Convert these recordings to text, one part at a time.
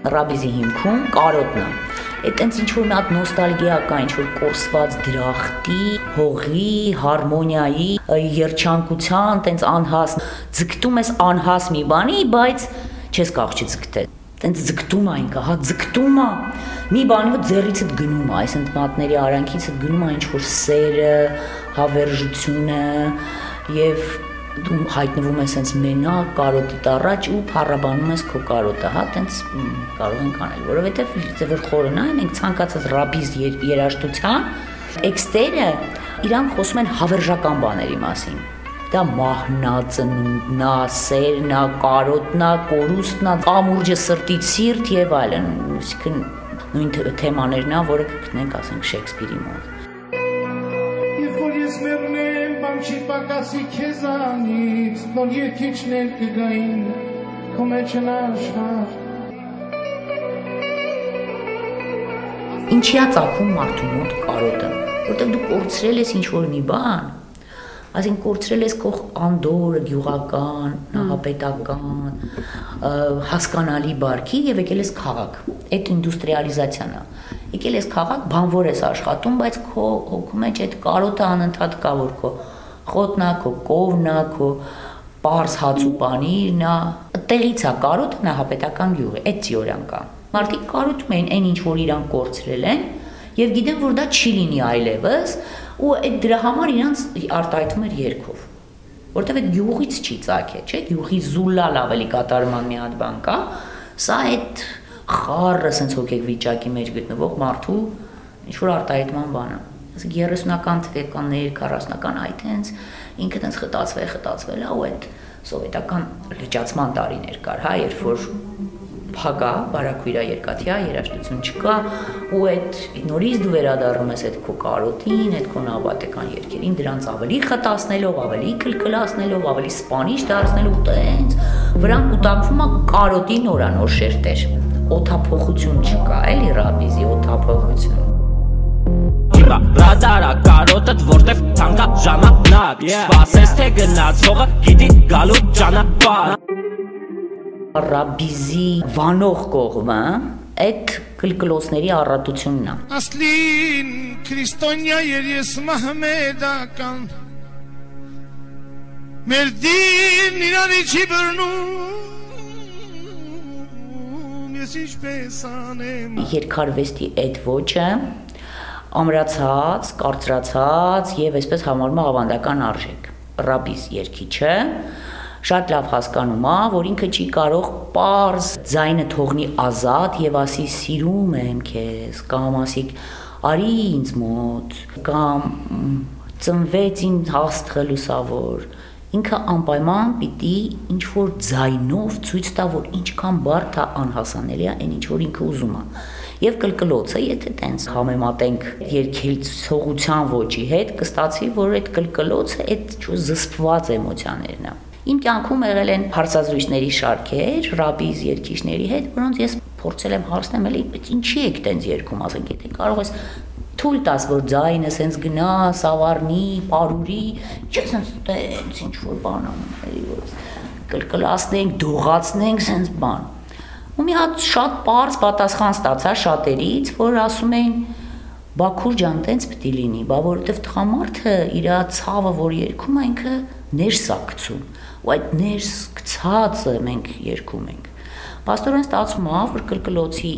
Ռաբիզի հիմքում կարոտն է։ Այդ տենց ինչ որ մի հատ նոստալգիա կա, ինչ որ կորսված դրախտի, հողի, հարմոնիայի, երջանկության, տենց անհաս ձգտում ես անհաս մի բանի, բայց չես կարող չձգտել տենց ձգտում է ինքը, հա ձգտում է։ Մի բանի որ ձեռիցդ գնում է, այս ընտմատների արանքիցդ գնում է ինչ որ սերը, հավերժությունը եւ դու հայտնվում ես sense մենակ կարոտի առաջ ու փառաբանում ես քո կարոտը, հա, տենց կարող ենք անել, որովհետեւ ձևեր խորն է, մենք ցանկացած ռաբիզ երաժշտության տեքստերը իրանք խոսում են հավերժական բաների մասին դա մահնածնունդն է, սերն է, կարոտն է, կորուստն է, կամուրջը սրտից սիրտ եւ այլն, այսինքն նույն թեմաներն է, որը կգտնենք, ասենք Շեքսպիրի մոտ։ Երբ որ ես մեռնեմ, չի պակասի քեզանից, նոր երկիչներ կգային, քո մեջ են աշխարհ։ Ինչի՞ է ցակում մարդու մոտ կարոտը, որտեղ դու կորցրել ես ինչ որ մի բան, Այսինքն կորցրել ես քո անդորը, գյուղական, նահապետական, հասկանալի բարքի եւ եկել ես քաղաք։ Այդ ինդուստրիալիզացիան է։ Եկել ես քաղաք, բանվոր ես աշխատում, բայց քո հոգու մեջ այդ կարոտը անընդհատ կա, որ քո խոտնա, քո կովնա, քո պարս հաց ու պանիրն է։ Տեղից է կարոտը նահապետական գյուղը, այդ ծիորան կա։ Մարդիկ կարոտում են այն ինչ որ իրան կորցրել են եւ գիտեն որ դա չի լինի այլևս ու այդ դրա համար իրանց արտահայտվում էր երկով որտեվ այդ յուղից չի ցակե, չէ՞, յուղի զուլալ ավելի կատարման մի հատ բան կա։ Սա այդ խառը sense հոգեկ վիճակի մեջ գտնվող մարդու ինչ որ արտահայտման բան է։ Ասենք 30-ական թվականներ, 40-ական այդ հենց ինքը տենց խտացվել, խտացվել է ու այդ սովետական լճացման տարիներ կար, հա, երբ որ փագա, բարակույրա երկաթյա, երաշտություն չկա, ու այդ նորից դու վերադառնում ես այդ քո կարոտին, այդ քո նավատեկան երկերին, դրանց ավելի խտացնելով, ավելի կլկլացնելով, ավելի սպանիչ դարձնելով տենց, վրան կուտակվում է կարոտի նորանոր շերտեր։ Օթափողություն չկա, էլի ռաբիզի օթափողություն Իբա ռադարա կարոտդ որտեվ թանկա ժամանակ Սպասես թե գնացողը գիտի գալու ճանապարհ ռաբիզի վանող կողմը այդ կլկլոսների առատությունն է։ Ասլին քրիստոնյա երես մահմեդական Մեր դին իրանի չի բռնում Ես ինչպես անեմ Երկարվեստի այդ ոճը ամրացած, կարծրացած եւ այսպես համարում ավանդական արժեք։ Ռաբիս երկիչը շատ լավ հասկանում է, որ ինքը չի կարող པարզ ձայնը թողնի ազատ եւ ասի սիրում եմ քեզ կամ ասի արի ինձ մոտ կամ ծնվեց ինձ հաստղը լուսավոր ինքը անպայման պիտի ինչ որ ձայնով ցույց տա որ ինչքան բարդ է անհասանելի է այն ինչ որ ինքը ուզում է եւ կլկլոցը եթե տենց համեմատենք երկելցողության ոճի հետ կստացվի որ այդ կլկլոցը այդ զսպված էմոցիաներն է Իմ կյանքում եղել են հարցազրույցների շարքեր ռաբիզ երկիշների հետ, որոնց ես փորձել եմ հարցնել, էլի, բայց ինչի եք տենց երկում, ասենք, եթե կարող ես թույլ տաս, որ ձայնը սենց գնա, սավառնի, պարուրի, չէ՞ սենց տենց ինչ որ բան էլի որ կլկլացնենք, դողացնենք սենց բան։ Ու մի հատ շատ པարզ պատասխան ստացա շատերից, որ ասում էին Բաքուր ջան, տենց է լինի, բա որովհետև տղամարդը իր ցավը, որ երգում է, ինքը ներս է գցում ու այդ ներս գցածը մենք երկում ենք Պաստորեն ստացվում է, որ կրկլոցի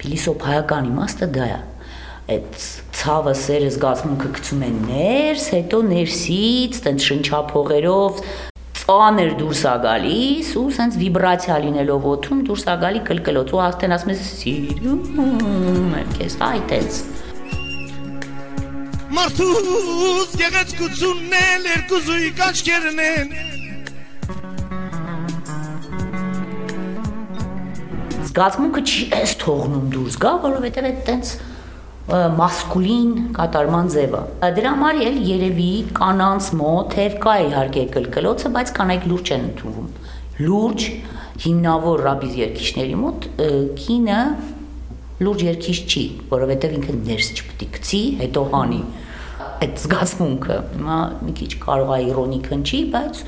փիլիսոփայական իմաստը դա է այդ ցավը սերը զգացմունքը գցում են ներս, հետո ներսից տենց շնչափողերով ծանր դուրս է գալիս ու սենց վիբրացիա լինելով օթում դուրս է գալի կլկլոց ու աստեն ասում ես սիրում եմ քեզ այդպես Մարդուց գեղեցկությունն էլ երկուզույի կաչկերն են Զգացմունքը չի էս թողնում դուրս գա, որովհետև այդ տենց մասկուլին կատարման ձևը։ Դրա համար էլ երևի կանանց մոտ թեև կա իհարկե կլկլոցը, բայց կանայք լուրջ են ընդունվում։ Լուրջ հիմնավոր ռաբիզ երկիշների մոտ կինը լուրջ երկիշ չի, որովհետև ինքը ներս չպետք է գցի, հետո հանի այդ զգացմունքը։ Հիմա մի քիչ կարող է իրոնիկ հնչի, բայց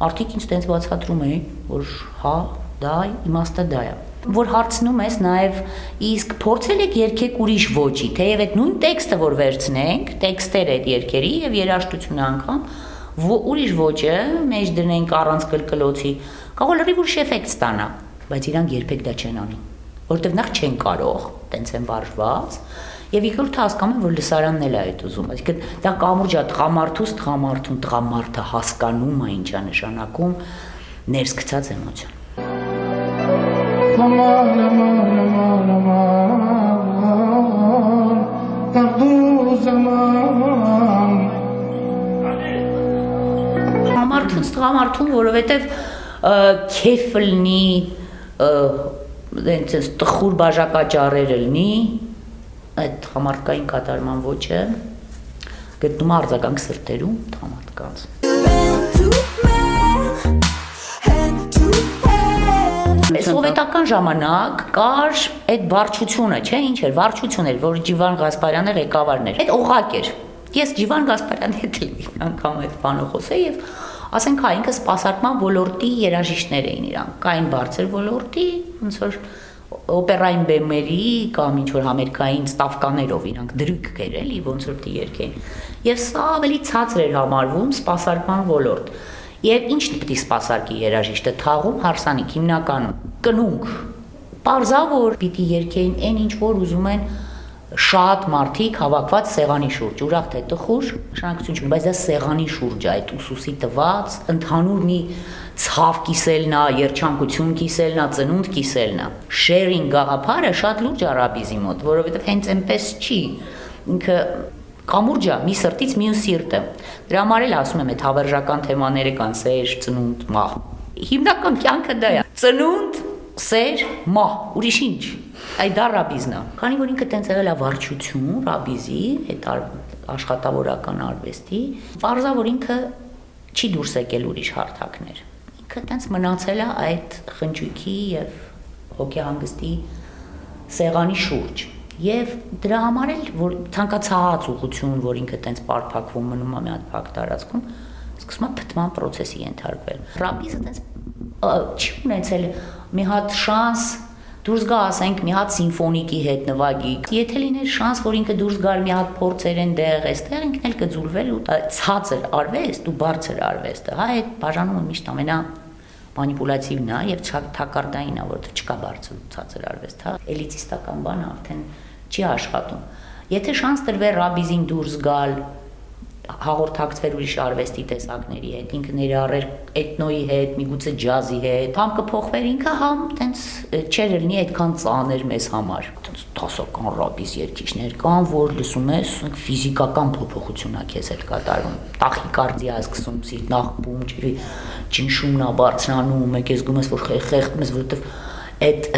մարդիկ ինձ տենց բացատրում էին, որ հա, դա իմաստը դա է։ որ հարցնում ես նաև իսկ փորձել եք երկեք ուրիշ ոճի, թեև այդ նույն տեքստը որ վերցնենք, տեքստեր այդ երկերի եւ երաժշտությունը անգամ ուրիշ ոճը մեջ դնենք առանց կլկլոցի, կարող լրիվ ուրիշ էֆեկտ ստանա, բայց իրանք երբեք դա չեն անի, որովհետեւ նախ չեն կարող, տենց են վարժված, Եվ երկրորդը հասկանում եմ, որ լսարանն էլ է այդ ուզում։ Այսինքն դա կամուրջա տղամարդուց տղամարդուն տղամարդը հասկանում է ինչա նշանակում ներս գցած էմոցիան։ Համարթուն, ստղամարթուն, որովհետև քեֆ լինի, դենց տխուր բաժակաճառերը լինի, այդ համարկային կատարման ոճը գտնում արձագանք սրտերում համատկանց։ Սովետական ժամանակ կար այդ վարչությունը, չէ, ինչ էր, վարչություն էր, որ Ջիվան Գասպարյանը ղեկավարն էր։ Այդ օղակ էր։ Ես Ջիվան Գասպարյանի հետ էի անգամ այդ բանը խոսել եւ ասենք հա ինքը սպասարկման ոլորտի երաժիշտներ էին իրանք։ Կային բարձր ոլորտի, ոնց որ օպերային բեմերի կամ ինչ որ համերգային ստավկաներով իրանք դրույք կերելի ոնց որ դի երկեն։ Եվ սա ավելի ցածր էր համարվում սպասարկման ոլորտ։ Եվ ինչ պետք է սпасարկի երաժիշտը թաղում հարսանիք հիմնականում կնունք։ Պարզա որ պիտի երկեին այն ինչ որ ուզում են շատ մարդիկ հավաքված սեղանի շուրջ, ուրախ թե տխուր, շնորհակալություն չունի, բայց դա սեղանի շուրջ է, այդ ուսուսի տված, ընդհանուր մի ցավ կիսելն է, երջանկություն կիսելն է, ծնունդ կիսելն է։ Շերինգ գաղափարը շատ լուրջ է արաբիզի մոտ, որովհետև հենց այնպես չի ինքը կամուրջա մի սրտից մյուս սիրտը։ Դրա համար էլ ասում եմ, այդ հավերժական թեմաները կան՝ սեր, ծնունդ, մահ։ Հիմնական կյանքը դա է։ Ծնունդ, սեր, մահ, ուրիշ ինչ։ Այդ դա ռաբիզն է։ Քանի որ ինքը տենց եղել է վարչություն, ռաբիզի, այդ աշխատավորական արվեստի, բարձա որ ինքը չի դուրս եկել ուրիշ հարթակներ։ Ինքը տենց մնացել է այդ խնջույքի եւ հոգեհանգստի սեղանի շուրջ Եվ դրա համար էլ որ ցանկացած ուղություն, որ ինքը տենց բարփակվում մնում է մի հատ փակ տարածքում, սկսում է փտման process-ի ենթարկվել։ Ռաբիզը տենց չի ունեցել մի հատ շանս դուրս գա, ասենք, մի հատ սիմֆոնիկի հետ նվագի։ Եթե լիներ շանս, որ ինքը դուրս գար մի հատ փորձեր են դեղ, այստեղ ինքն էլ կձուլվել ու ցածր արվեստ ու բարձր արվեստը, հա, այդ բաժանումը միշտ ամենա մանիպուլատիվն է եւ թակարդային է, որովհետեւ չկա բարձր ցածր արվեստ, հա։ Էլիտիստական բանը արդեն չի աշխատում։ Եթե շանս տրվեր ռաբիզին դուրս գալ, հաղորդակցվեր ուրիշ արվեստի տեսակների հետ, ինքը ներառեր էթնոյի հետ, միգուցե ջազի հետ, համ կփոխվեր ինքը, համ տենց չէր լինի այդքան ծանր մեզ համար։ Տենց դասական ռաբիզ երկիշներ կան, որ լսում ես, ֆիզիկական փոփոխություն է քեզ հետ կատարվում։ Տախիկարդիա սկսում, սիրտնախբում, ջրի ճնշումն է բարձրանում, մեկ ես գում ես որ խեղդում ես, որովհետև այդ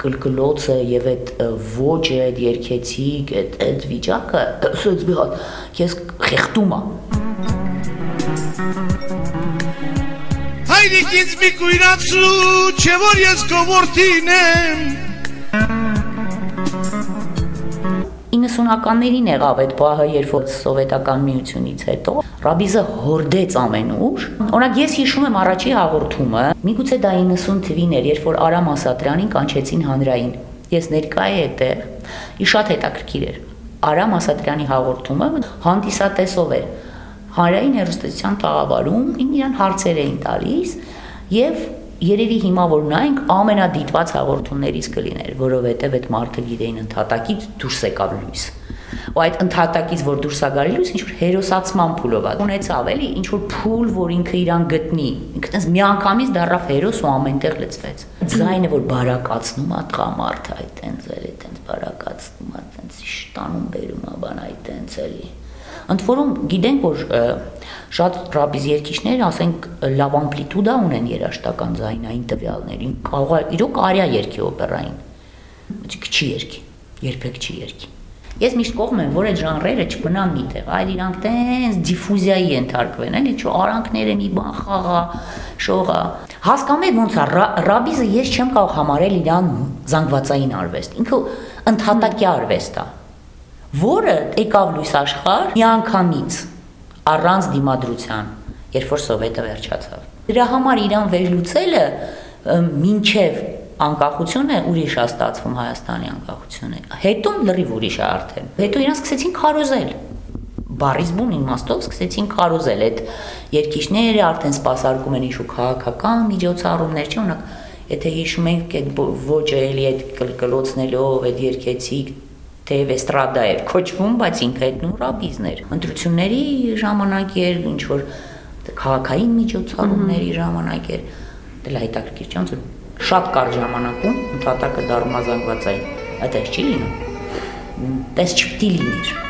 կլկլոցը եւ այդ ոճը, այդ երկեցիկ, այդ այդ վիճակը ասած մի հատ քեզ խեղդում է։ Հայրիկ ինձ մի կույրացու, չէ որ ես քո որդին եմ 90-ականներին եղավ այդ պահը, երբ որ սովետական միությունից հետո Ռաբիզը հորդեց ամենուր։ Օրինակ ես հիշում եմ առաջի հաղորդումը, միգուցե դա 90 թվին էր, երբ որ Արամ Ասատրյանին կանչեցին հանրային։ Ես ներկա էի այդտեղ։ Ի շատ հետաքրքիր էր։ Արամ Ասատրյանի հաղորդումը հանդիսատեսով էր հանրային հերոստատության տաղավարում իրան հարցեր էին տալիս եւ երևի հիմա որ նայենք ամենադիտված հաղորդումներից կլիներ, որովհետև այդ մարդը գիտեին ընդհատակից դուրս եկավ լույս։ Ու այդ ընդհատակից որ դուրս գալի լույս ինչ որ հերոսացման փուլով է։ Ունեցավ էլի ինչ որ փուլ, որ ինքը իրան գտնի։ Ինքը տես միանգամից դառավ հերոս ու ամենտեղ լծվեց։ Ձայնը որ բարակացնում է տղամարդը, այդ տենց էլի տենց բարակացնում է, տենց շտանում բերում է բան այդ տենց էլի Ընդ որում գիտենք, որ շատ ռաբիզ երկիշներ, ասենք, լավ ամպլիտուդա ունեն երաշտական ձայնային տվյալներին։ Կարող է իրոք արիա երկի օպերային։ Բայց չի երկի, երբեք չի երկի։ Ես միշտ կողմ եմ, որ այդ ժանրերը չմնան միտեղ, այլ իրանք տենց դիֆուզիայի ենթարկվեն, էլի չէ, արանքները մի բան խաղա, շողա։ Հասկանում եք ոնց է ռաբիզը ես չեմ կարող համարել իրան զանգվածային արվեստ։ Ինքը ընդհատակյա արվեստ է որը եկավ լույս աշխարհ միանգամից առանց դիմադրության, երբ որ սովետը վերջացավ։ Դրա համար Իրան վերլուծելը մինչև անկախությունը ուրիշ է ստացվում Հայաստանի անկախությունը։ Հետո լրիվ ուրիշ է արդեն։ Հետո իրան սկսեցին քարոզել բարից բուն իմաստով սկսեցին քարոզել այդ երկիշները արդեն սпасարկում են ինչ-որ քաղաքական միջոցառումներ, չէ՞ օրինակ եթե հիշում ենք այդ ոճը էլի այդ կլկլոցնելով, այդ երկեցիկ թեև էստրադա էր կոչվում, բայց ինքը այդ նույն ռաբիզն էր։ Ընտրությունների ժամանակ էր ինչ որ քաղաքային միջոցառումների ժամանակ էր։ Դե լա հետաքրքիր չէ՞ ոնց որ շատ կարճ ժամանակում ընդհատակը դառնազանգվածային։ Այդպես չի լինում։ Տես չպիտի լիներ